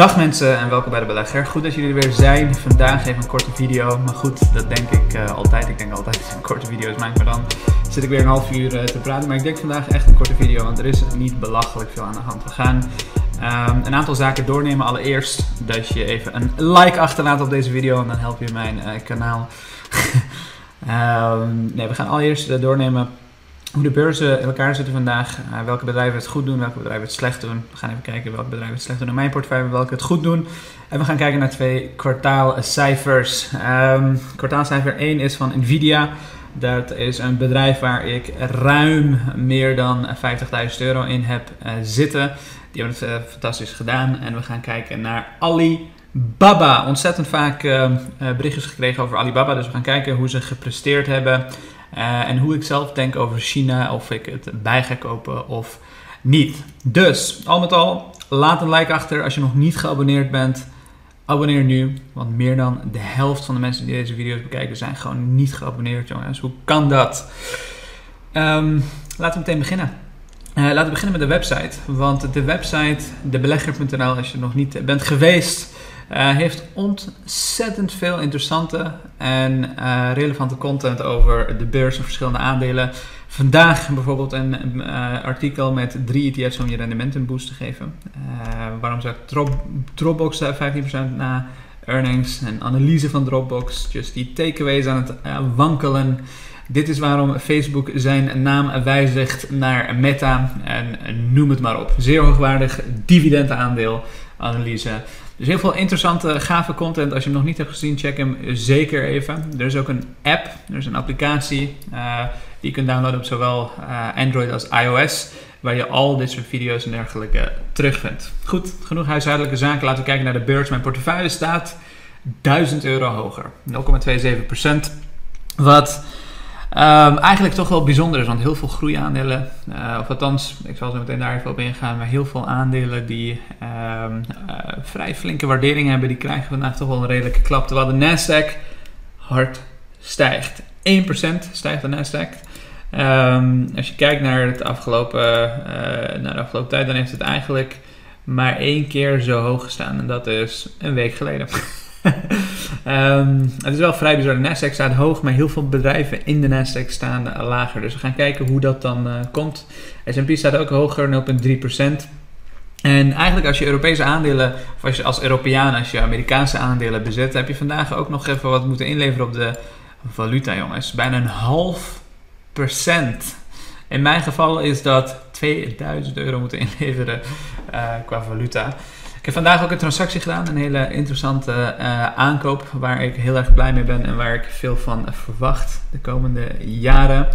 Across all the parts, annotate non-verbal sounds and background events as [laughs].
Dag mensen en welkom bij de Belegger. Goed dat jullie er weer zijn. Vandaag even een korte video. Maar goed, dat denk ik uh, altijd. Ik denk altijd een korte video's maak. Maar dan zit ik weer een half uur uh, te praten. Maar ik denk vandaag echt een korte video. Want er is niet belachelijk veel aan de hand. We gaan um, een aantal zaken doornemen. Allereerst dat je even een like achterlaat op deze video. En dan help je mijn uh, kanaal. um, [laughs] nee, we gaan allereerst doornemen hoe de beurzen in elkaar zitten vandaag. Uh, welke bedrijven het goed doen, welke bedrijven het slecht doen. We gaan even kijken welke bedrijven het slecht doen in mijn portefeuille, welke het goed doen. En we gaan kijken naar twee kwartaalcijfers. Um, kwartaalcijfer 1 is van Nvidia. Dat is een bedrijf waar ik ruim meer dan 50.000 euro in heb uh, zitten. Die hebben het uh, fantastisch gedaan. En we gaan kijken naar Alibaba. Ontzettend vaak berichtjes gekregen over Alibaba. Dus we gaan kijken hoe ze gepresteerd hebben. Uh, en hoe ik zelf denk over China, of ik het bij ga kopen of niet. Dus, al met al, laat een like achter als je nog niet geabonneerd bent. Abonneer nu, want meer dan de helft van de mensen die deze video's bekijken zijn gewoon niet geabonneerd, jongens. Hoe kan dat? Um, laten we meteen beginnen. Uh, laten we beginnen met de website. Want de website, debelegger.nl, als je nog niet bent geweest, uh, heeft ontzettend veel interessante en uh, relevante content over de beurs en verschillende aandelen. Vandaag bijvoorbeeld een uh, artikel met drie ETF's om je rendement een boost te geven. waarom Drop, Dropbox 15% na earnings? Een analyse van Dropbox. Just die takeaways aan het wankelen. Dit is waarom Facebook zijn naam wijzigt naar Meta. En noem het maar op. Zeer hoogwaardig dividendaandeel analyse. Dus heel veel interessante, gave content. Als je hem nog niet hebt gezien, check hem zeker even. Er is ook een app, er is een applicatie uh, die je kunt downloaden op zowel uh, Android als iOS. Waar je al dit soort video's en dergelijke terugvindt. Goed, genoeg huishoudelijke zaken. Laten we kijken naar de beurs. Mijn portefeuille staat 1000 euro hoger. 0,27%. Wat Um, eigenlijk toch wel bijzonder is, want heel veel groeiaandelen, uh, of althans, ik zal zo meteen daar even op ingaan, maar heel veel aandelen die um, uh, vrij flinke waardering hebben, die krijgen vandaag toch wel een redelijke klap. Terwijl de Nasdaq hard stijgt. 1% stijgt de Nasdaq. Um, als je kijkt naar, het afgelopen, uh, naar de afgelopen tijd, dan heeft het eigenlijk maar één keer zo hoog gestaan. En dat is een week geleden. [laughs] um, [laughs] het is wel vrij bizar. De Nasdaq staat hoog, maar heel veel bedrijven in de Nasdaq staan lager. Dus we gaan kijken hoe dat dan uh, komt. S&P staat ook hoger, 0,3%. En eigenlijk als je Europese aandelen, of als je als Europeaan, als je Amerikaanse aandelen bezet, heb je vandaag ook nog even wat moeten inleveren op de valuta, jongens. Bijna een half procent. In mijn geval is dat 2000 euro moeten inleveren uh, qua valuta. Ik heb vandaag ook een transactie gedaan, een hele interessante uh, aankoop waar ik heel erg blij mee ben en waar ik veel van verwacht de komende jaren.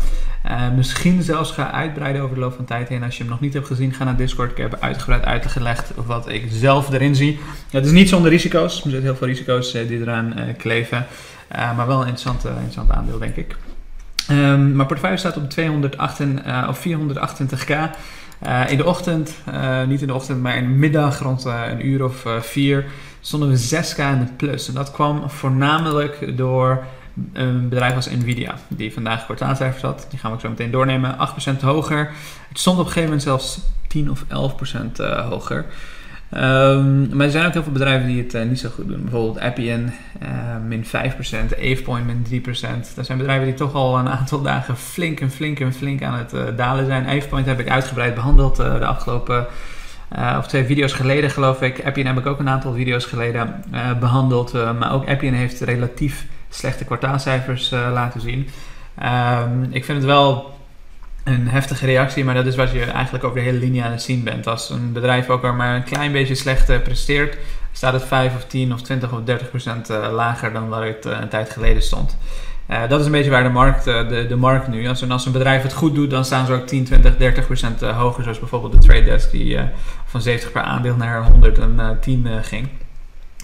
Uh, misschien zelfs ga uitbreiden over de loop van tijd heen. Als je hem nog niet hebt gezien, ga naar Discord. Ik heb uitgebreid uitgelegd wat ik zelf erin zie. Het is niet zonder risico's. Er zitten heel veel risico's uh, die eraan kleven. maar wel een interessant, interessant aandeel, denk ik. Um, mijn portefeuille staat op 208, of 428k. Uh, in de ochtend, uh, niet in de ochtend, maar in de middag, rond uh, een uur of vier, stonden we 6k in de plus. En dat kwam voornamelijk door een bedrijf als Nvidia, die vandaag kwartaalcijfers had. Die gaan we ook zo meteen doornemen. 8% hoger. Het stond op een gegeven moment zelfs 10 of 11% hoger. Um, maar er zijn ook heel veel bedrijven die het uh, niet zo goed doen. Bijvoorbeeld Appian, uh, min 5%, AvePoint, min 3%. Dat zijn bedrijven die toch al een aantal dagen flink en flink en flink aan het uh, dalen zijn. AvePoint heb ik uitgebreid behandeld de afgelopen, of twee video's geleden geloof ik. Appian heb ik ook een aantal video's geleden behandeld. maar ook Appian heeft relatief slechte kwartaalcijfers laten zien. Um, ik vind het wel een heftige reactie, maar dat is wat je eigenlijk over de hele linie aan het zien bent. Als een bedrijf ook maar een klein beetje slecht uh, presteert, staat het 5 of 10 of 20 of 30 procent uh, lager dan waar het uh, een tijd geleden stond. dat is een beetje waar de markt, de, de markt nu, als een, als een bedrijf het goed doet, dan staan ze ook 10, 20, 30 procent hoger. Zoals bijvoorbeeld de Trade Desk die van 70 per aandeel naar 110 ging.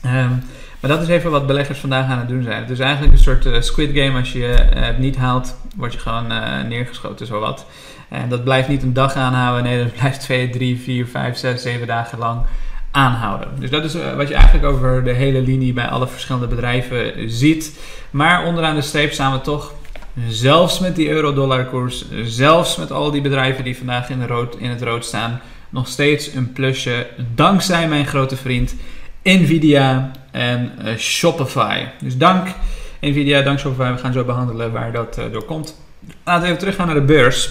Um, maar dat is even wat beleggers vandaag aan het doen zijn. Het is eigenlijk een soort uh, squid game. Als je uh, het niet haalt, word je gewoon uh, neergeschoten, zo wat. En dat blijft niet een dag aanhouden. Nee, dat [laughs] blijft 2, 3, 4, 5, 6, 7 dagen lang aanhouden. Dus dat is wat je eigenlijk over de hele linie bij alle verschillende bedrijven ziet. Maar onderaan de streep staan we toch, zelfs met die euro-dollar koers, zelfs met al die bedrijven die vandaag in, rood, in het rood staan, nog steeds een plusje. Dankzij mijn grote vriend Nvidia en Shopify. Dus dank Nvidia, dank Shopify. We gaan zo behandelen waar dat door komt. Laten we even teruggaan naar de beurs.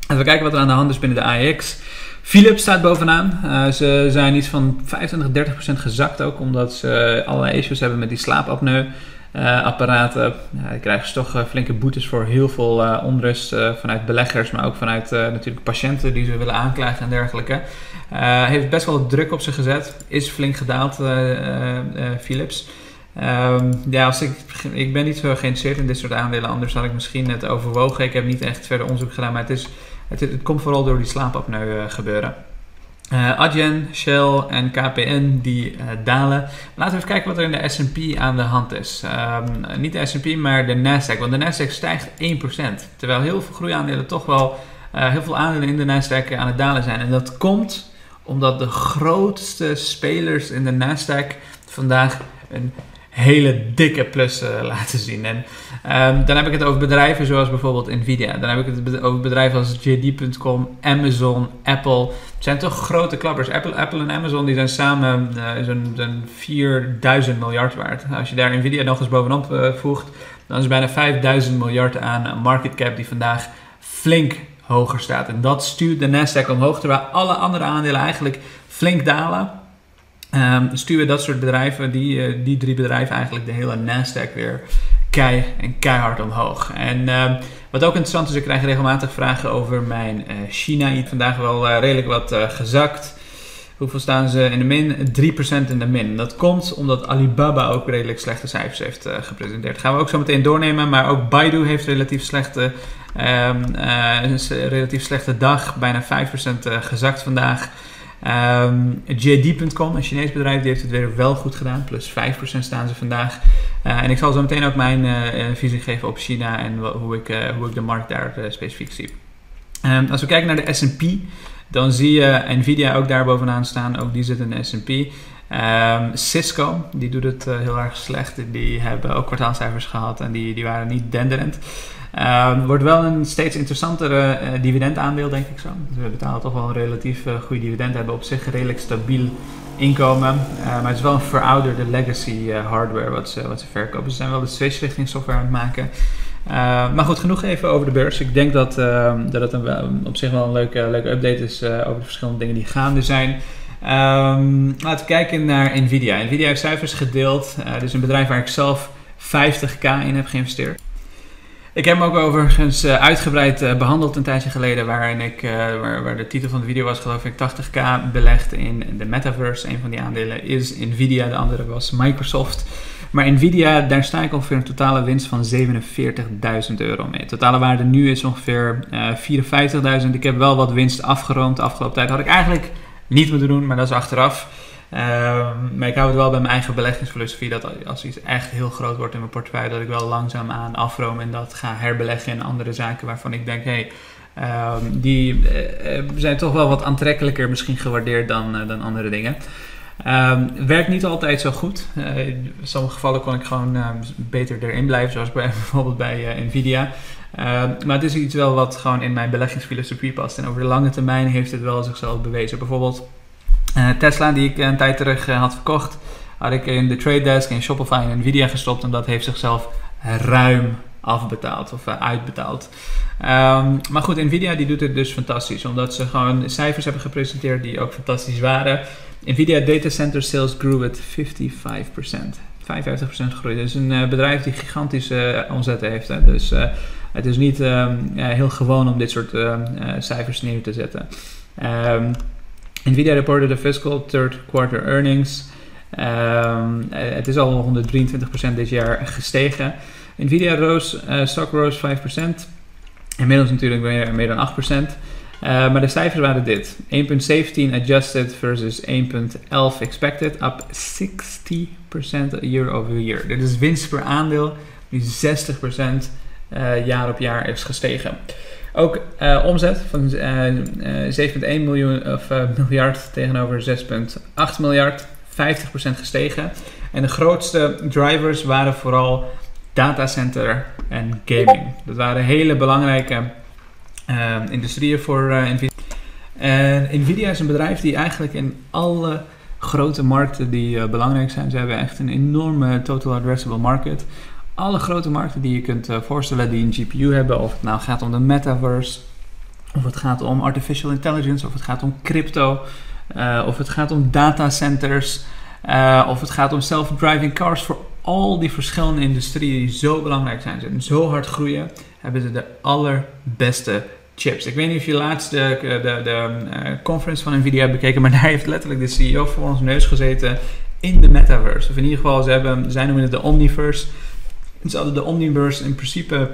Laten we kijken wat er aan de hand is binnen de AEX. Philips staat bovenaan. Uh, ze zijn iets van 25, 30 procent gezakt ook, omdat ze allerlei issues hebben met die slaapapneu. Uh, apparaten. Ja, krijgen ze toch uh, flinke boetes voor heel veel uh, onrust vanuit beleggers, maar ook vanuit natuurlijk patiënten die ze willen aanklagen en dergelijke. heeft best wel druk op zich gezet. Is flink gedaald, Philips. Um, ja, als ik, ik ben niet zo geïnteresseerd in dit soort aandelen, anders had ik misschien het overwogen. Ik heb niet echt verder onderzoek gedaan, maar het, is, het, het komt vooral door die slaapapneu gebeuren. Uh, Adyen, Shell en KPN die uh, dalen. Laten we even kijken wat er in de S&P aan de hand is. Um, niet de S&P, maar de Nasdaq. Want de Nasdaq stijgt 1%. Terwijl heel veel groeiaandelen toch wel... Uh, heel veel aandelen in de Nasdaq aan het dalen zijn. En dat komt omdat de grootste spelers in de Nasdaq vandaag een hele dikke plus uh, laten zien. En um, dan heb ik het over bedrijven zoals bijvoorbeeld Nvidia. Dan heb ik het over bedrijven als JD.com, Amazon, Apple. Het zijn toch grote klappers. Apple, Apple en Amazon die zijn samen uh, zo'n zo 4000 miljard waard. Als je daar Nvidia nog eens bovenop uh, voegt, dan is bijna 5000 miljard aan market cap die vandaag flink hoger staat. En dat stuurt de Nasdaq omhoog, terwijl alle andere aandelen eigenlijk flink dalen. Um, dat soort bedrijven, die, uh, die drie bedrijven, eigenlijk de hele Nasdaq weer kei en keihard omhoog. En uh, wat ook interessant is, ik krijg regelmatig vragen over mijn uh, China. Vandaag wel uh, redelijk wat gezakt. Hoeveel staan ze in de min? 3% in de min. Dat komt omdat Alibaba ook redelijk slechte cijfers heeft gepresenteerd. gaan we ook zo meteen doornemen. Maar ook Baidu heeft relatief slechte, een relatief slechte dag. Bijna 5% gezakt vandaag. Um, ehm, JD.com, een Chinees bedrijf, die heeft het weer wel goed gedaan. Plus 5% staan ze vandaag. Uh, en ik zal zo meteen ook mijn uh, visie geven op China en hoe ik, hoe ik de markt daar specifiek zie. Um, als we kijken naar de S&P, dan zie je Nvidia ook daar bovenaan staan. Ook die zit in de S&P. Um, Cisco, die doet het heel erg slecht. Die hebben ook kwartaalcijfers gehad en die, die waren niet denderend. Uh, wordt wel een steeds interessantere uh, dividendaandeel, denk ik zo. Dus we betalen toch wel een relatief uh, goede dividend, hebben op zich redelijk stabiel inkomen. Uh, maar het is wel een verouderde legacy hardware wat ze, wat ze verkopen. Ze zijn wel de switch richting software aan het maken. maar goed, genoeg even over de beurs. Ik denk dat, ehm, dat het een, op zich wel een leuke, leuke update is over de verschillende dingen die gaande zijn. Um, laten we kijken naar Nvidia. Nvidia heeft cijfers gedeeld. Is een bedrijf waar ik zelf 50k in heb geïnvesteerd. Ik heb hem ook overigens uh, uitgebreid uh, behandeld een tijdje geleden, waarin ik, uh, waar, waar, de titel van de video was geloof ik 80k belegd in de metaverse. Een van die aandelen is Nvidia, de andere was Microsoft. Maar Nvidia, daar sta ik ongeveer een totale winst van 47.000 euro mee. De totale waarde nu is ongeveer 54.000. Ik heb wel wat winst afgeroomd de afgelopen tijd. Had ik eigenlijk niet moeten doen, maar dat is achteraf. Um, maar ik hou het wel bij mijn eigen beleggingsfilosofie dat als iets echt heel groot wordt in mijn portefeuille, dat ik wel langzaam aan afroom en dat ga herbeleggen in andere zaken waarvan ik denk, hey, um, die uh, zijn toch wel wat aantrekkelijker misschien gewaardeerd dan, uh, dan andere dingen. Um, werkt niet altijd zo goed. In sommige gevallen kon ik gewoon beter erin blijven, zoals bij, [laughs] bijvoorbeeld bij Nvidia. maar het is iets wel wat gewoon in mijn beleggingsfilosofie past. En over de lange termijn heeft het wel zichzelf bewezen. Bijvoorbeeld Tesla, die ik een tijd terug uh, had verkocht, had ik in de Trade Desk, in Shopify en Nvidia gestopt. En dat heeft zichzelf ruim afbetaald of uh, uitbetaald. Um, maar goed, Nvidia die doet het dus fantastisch. Omdat ze gewoon cijfers hebben gepresenteerd die ook fantastisch waren. Nvidia Data Center Sales grew at 55%. 55% groei. Dat is een bedrijf die gigantische omzetten heeft. Hè. Dus het is niet um, heel gewoon om dit soort cijfers neer te zetten. Nvidia reported the fiscal third quarter earnings. Um, het is al 123% dit jaar gestegen. Nvidia roos, uh, stock rose 5%. Inmiddels natuurlijk weer meer dan 8%. Uh, maar de cijfers waren dit: 1.17 adjusted versus 1.11 expected, up 60% year over year. Dit is winst per aandeel die 60% uh, jaar op jaar is gestegen. Ook uh, omzet van uh, uh, 7,1 miljoen, of, miljard tegenover 6,8 miljard. 50% gestegen. En de grootste drivers waren vooral datacenter en gaming. Dat waren hele belangrijke industrieën voor Nvidia. En Nvidia is een bedrijf die eigenlijk in alle grote markten die belangrijk zijn. Ze hebben echt een enorme total addressable market. Alle grote markten die je kunt voorstellen die een GPU hebben, of het nou gaat om de metaverse, of het gaat om artificial intelligence, of het gaat om crypto, of het gaat om datacenters, of het gaat om self-driving cars. Voor al die verschillende industrieën die zo belangrijk zijn en zo hard groeien, hebben ze de allerbeste chips. Ik weet niet of je laatst de, de, conference van Nvidia hebt bekeken, maar [laughs] daar heeft letterlijk de CEO voor ons neus gezeten in de metaverse. Of in ieder geval, ze hebben, zij noemen het de Omniverse. Ze hadden de Omniverse in principe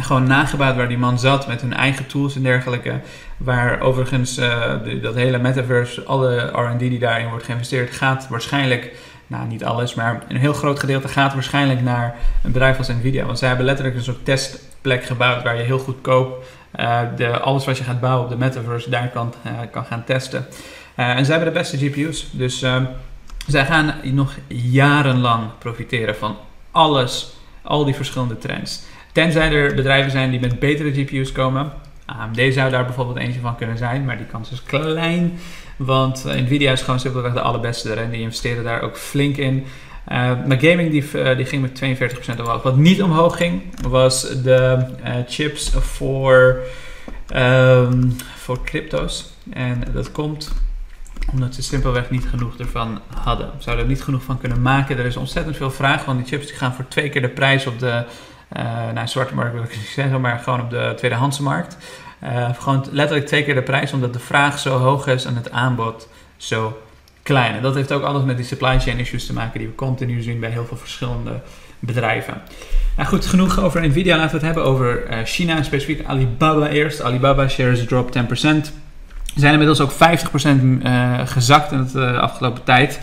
gewoon nagebouwd waar die man zat met hun eigen tools en dergelijke. Waar overigens uh, dat hele metaverse, alle R&D die daarin wordt geïnvesteerd, gaat waarschijnlijk nou niet alles, maar een heel groot gedeelte gaat waarschijnlijk naar een bedrijf als Nvidia. Want zij hebben letterlijk een soort testplek gebouwd waar je heel goedkoop uh, de, alles wat je gaat bouwen op de metaverse daar kan, uh, kan gaan testen. En zij hebben de beste GPU's. Dus zij gaan nog jarenlang profiteren van alles, al die verschillende trends. Tenzij er bedrijven zijn die met betere GPU's komen. AMD zou daar bijvoorbeeld eentje van kunnen zijn, maar die kans is klein. Want eh, Nvidia is gewoon simpelweg de allerbeste en die investeren daar ook flink in. Uh, maar gaming die, uh, die ging met 42% omhoog. Wat niet omhoog ging, was de chips voor, um, voor crypto's. En dat komt omdat ze simpelweg niet genoeg ervan hadden. Ze zouden er niet genoeg van kunnen maken. Er is ontzettend veel vraag, want die chips die gaan voor twee keer de prijs op de nou, zwarte markt, wil ik niet zeggen, maar gewoon op de tweedehandse markt. Uh, gewoon letterlijk twee keer de prijs, omdat de vraag zo hoog is en het aanbod zo klein. En dat heeft ook alles met die supply chain issues te maken die we continu zien bij heel veel verschillende bedrijven. Nou goed, genoeg over Nvidia. Laten we het hebben over uh, China, specifiek Alibaba eerst. Alibaba shares drop 10%. Zijn inmiddels ook 50% uh, gezakt in de uh, afgelopen tijd.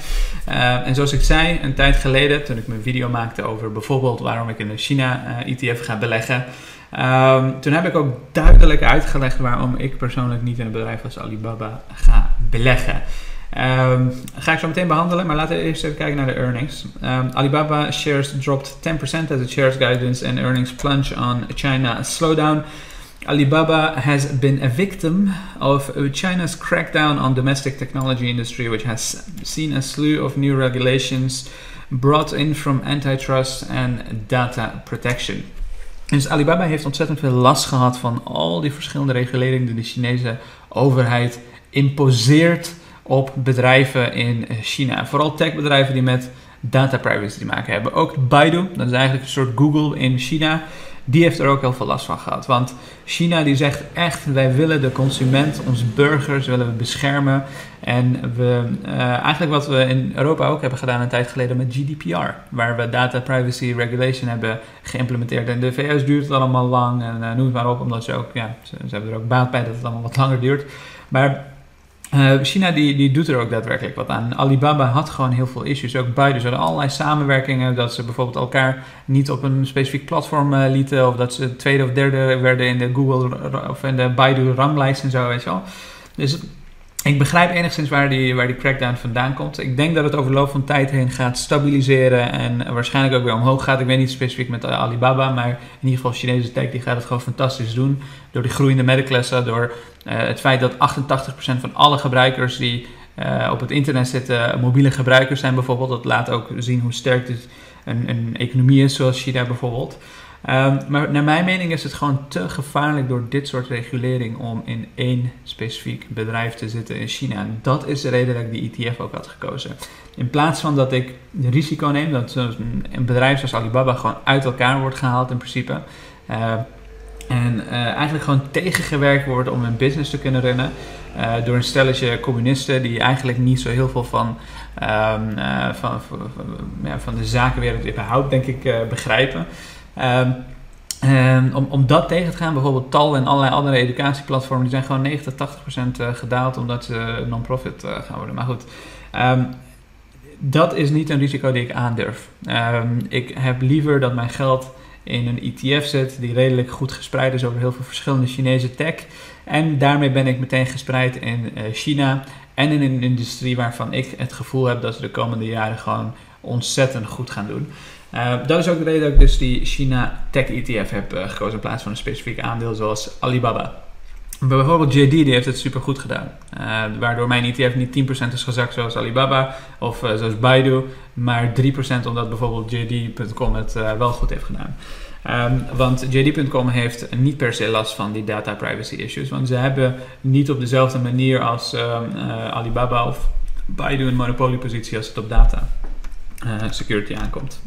Uh, en zoals ik zei, een tijd geleden, toen ik mijn video maakte over bijvoorbeeld waarom ik in de China-ETF ga beleggen, Um, toen heb ik ook duidelijk uitgelegd waarom ik persoonlijk niet in een bedrijf als Alibaba ga beleggen. Um, ga ik zo meteen behandelen, maar laten we eerst even kijken naar de earnings. Um, Alibaba shares dropped 10% as the shares guidance and earnings plunge on China slowdown. Alibaba has been a victim of China's crackdown on domestic technology industry, which has seen a slew of new regulations brought in from antitrust and data protection. Dus Alibaba heeft ontzettend veel last gehad van al die verschillende reguleringen die de Chinese overheid imposeert op bedrijven in China. Vooral techbedrijven die met data privacy te maken hebben. Ook Baidu, dat is eigenlijk een soort Google in China die heeft er ook heel veel last van gehad. Want China die zegt echt, wij willen de consument, onze burgers willen we beschermen. En we, uh, eigenlijk wat we in Europa ook hebben gedaan een tijd geleden met GDPR. Waar we data privacy regulation hebben geïmplementeerd. En de VS duurt het allemaal lang en uh, noem het maar op. Omdat ze ook, ja, ze, ze hebben er ook baat bij dat het allemaal wat langer duurt. Maar uh, China die, die doet er ook daadwerkelijk wat aan. Alibaba had gewoon heel veel issues. Ook buiten. Ze hadden allerlei samenwerkingen. Dat ze bijvoorbeeld elkaar niet op een specifiek platform uh, lieten. Of dat ze tweede of derde werden in de Google of in de Baidu ranglijst en zo. Weet je. Dus ik begrijp enigszins waar die, waar die crackdown vandaan komt. Ik denk dat het over de loop van tijd heen gaat stabiliseren en waarschijnlijk ook weer omhoog gaat. Ik weet niet specifiek met Alibaba, maar in ieder geval Chinese tech die gaat het gewoon fantastisch doen. Door die groeiende middenklasse, door uh, het feit dat 88% van alle gebruikers die uh, op het internet zitten mobiele gebruikers zijn bijvoorbeeld. Dat laat ook zien hoe sterk dit een, een economie is zoals China bijvoorbeeld. Um, maar naar mijn mening is het gewoon te gevaarlijk door dit soort regulering om in één specifiek bedrijf te zitten in China. En dat is de reden dat ik die ETF ook had gekozen. In plaats van dat ik risico neem dat een bedrijf zoals Alibaba gewoon uit elkaar wordt gehaald in principe. Uh, en uh, eigenlijk gewoon tegengewerkt wordt om een business te kunnen runnen. Uh, door een stelletje communisten die eigenlijk niet zo heel veel van, um, van, van, van de zakenwereld überhaupt, denk ik, begrijpen. Um, um, om, om dat tegen te gaan, bijvoorbeeld TAL en allerlei andere educatieplatformen, die zijn gewoon 90, 80 procent uh, gedaald omdat ze non-profit uh, gaan worden. Maar goed, um, dat is niet een risico die ik aandurf. ik heb liever dat mijn geld in een ETF zit die redelijk goed gespreid is over heel veel verschillende Chinese tech. En daarmee ben ik meteen gespreid in uh, China en in een industrie waarvan ik het gevoel heb dat ze de komende jaren gewoon ontzettend goed gaan doen. Uh, dat is ook de reden dat ik dus die China Tech ETF heb uh, gekozen in plaats van een specifiek aandeel zoals Alibaba. Bijvoorbeeld JD die heeft het super goed gedaan. Uh, waardoor mijn ETF niet 10% is gezakt zoals Alibaba of zoals Baidu, maar 3% omdat bijvoorbeeld JD.com het wel goed heeft gedaan. Um, want JD.com heeft niet per se last van die data privacy issues, want ze hebben niet op dezelfde manier als um, Alibaba of Baidu een monopoliepositie als het op data security aankomt.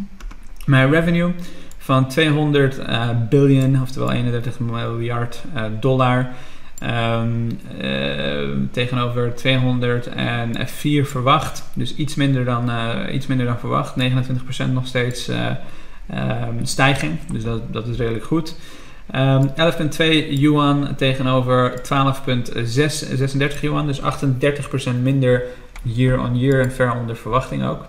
Mijn revenue van 200 biljoen, oftewel 31 miljard dollar. Um, uh, tegenover 204 verwacht. Dus iets minder dan, uh, iets minder dan verwacht. 29% nog steeds uh, um, stijging. Dus dat, dat is redelijk goed. Um, 11,2 yuan tegenover 12,36 yuan. Dus 38% minder year on year en ver onder verwachting ook.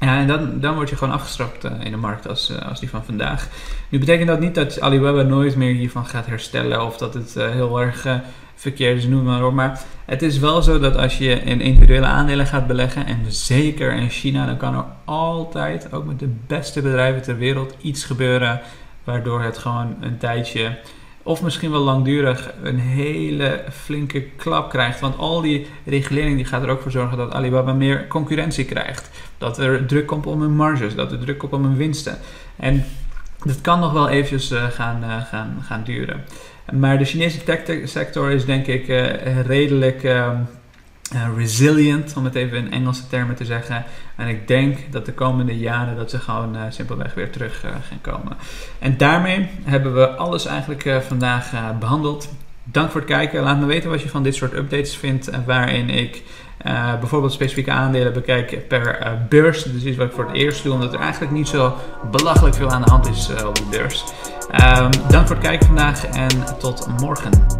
Ja, en dan, dan word je gewoon afgestraft uh, in de markt als, uh, als die van vandaag. Nu betekent dat niet dat Alibaba nooit meer hiervan gaat herstellen of dat het uh, heel erg verkeerd is, noem maar op. Maar het is wel zo dat als je in individuele aandelen gaat beleggen, en zeker in China, dan kan er altijd, ook met de beste bedrijven ter wereld, iets gebeuren waardoor het gewoon een tijdje of misschien wel langdurig een hele flinke klap krijgt. Want al die regulering die gaat er ook voor zorgen dat Alibaba meer concurrentie krijgt. Dat er druk komt om hun marges, dat er druk komt om hun winsten. En dat kan nog wel eventjes uh, gaan, uh, gaan, gaan duren. Maar de Chinese tech sector is denk ik uh, redelijk ehm, uh, resilient, om het even in Engelse termen te zeggen. En ik denk dat de komende jaren dat ze gewoon uh, simpelweg weer terug uh, gaan komen. En daarmee hebben we alles eigenlijk vandaag behandeld. Dank voor het kijken. Laat me weten wat je van dit soort updates vindt. waarin ik bijvoorbeeld specifieke aandelen bekijk per beurs. Dus iets wat ik voor het eerst doe, omdat er eigenlijk niet zo belachelijk veel aan de hand is op de beurs. Um, dank voor het kijken vandaag en tot morgen.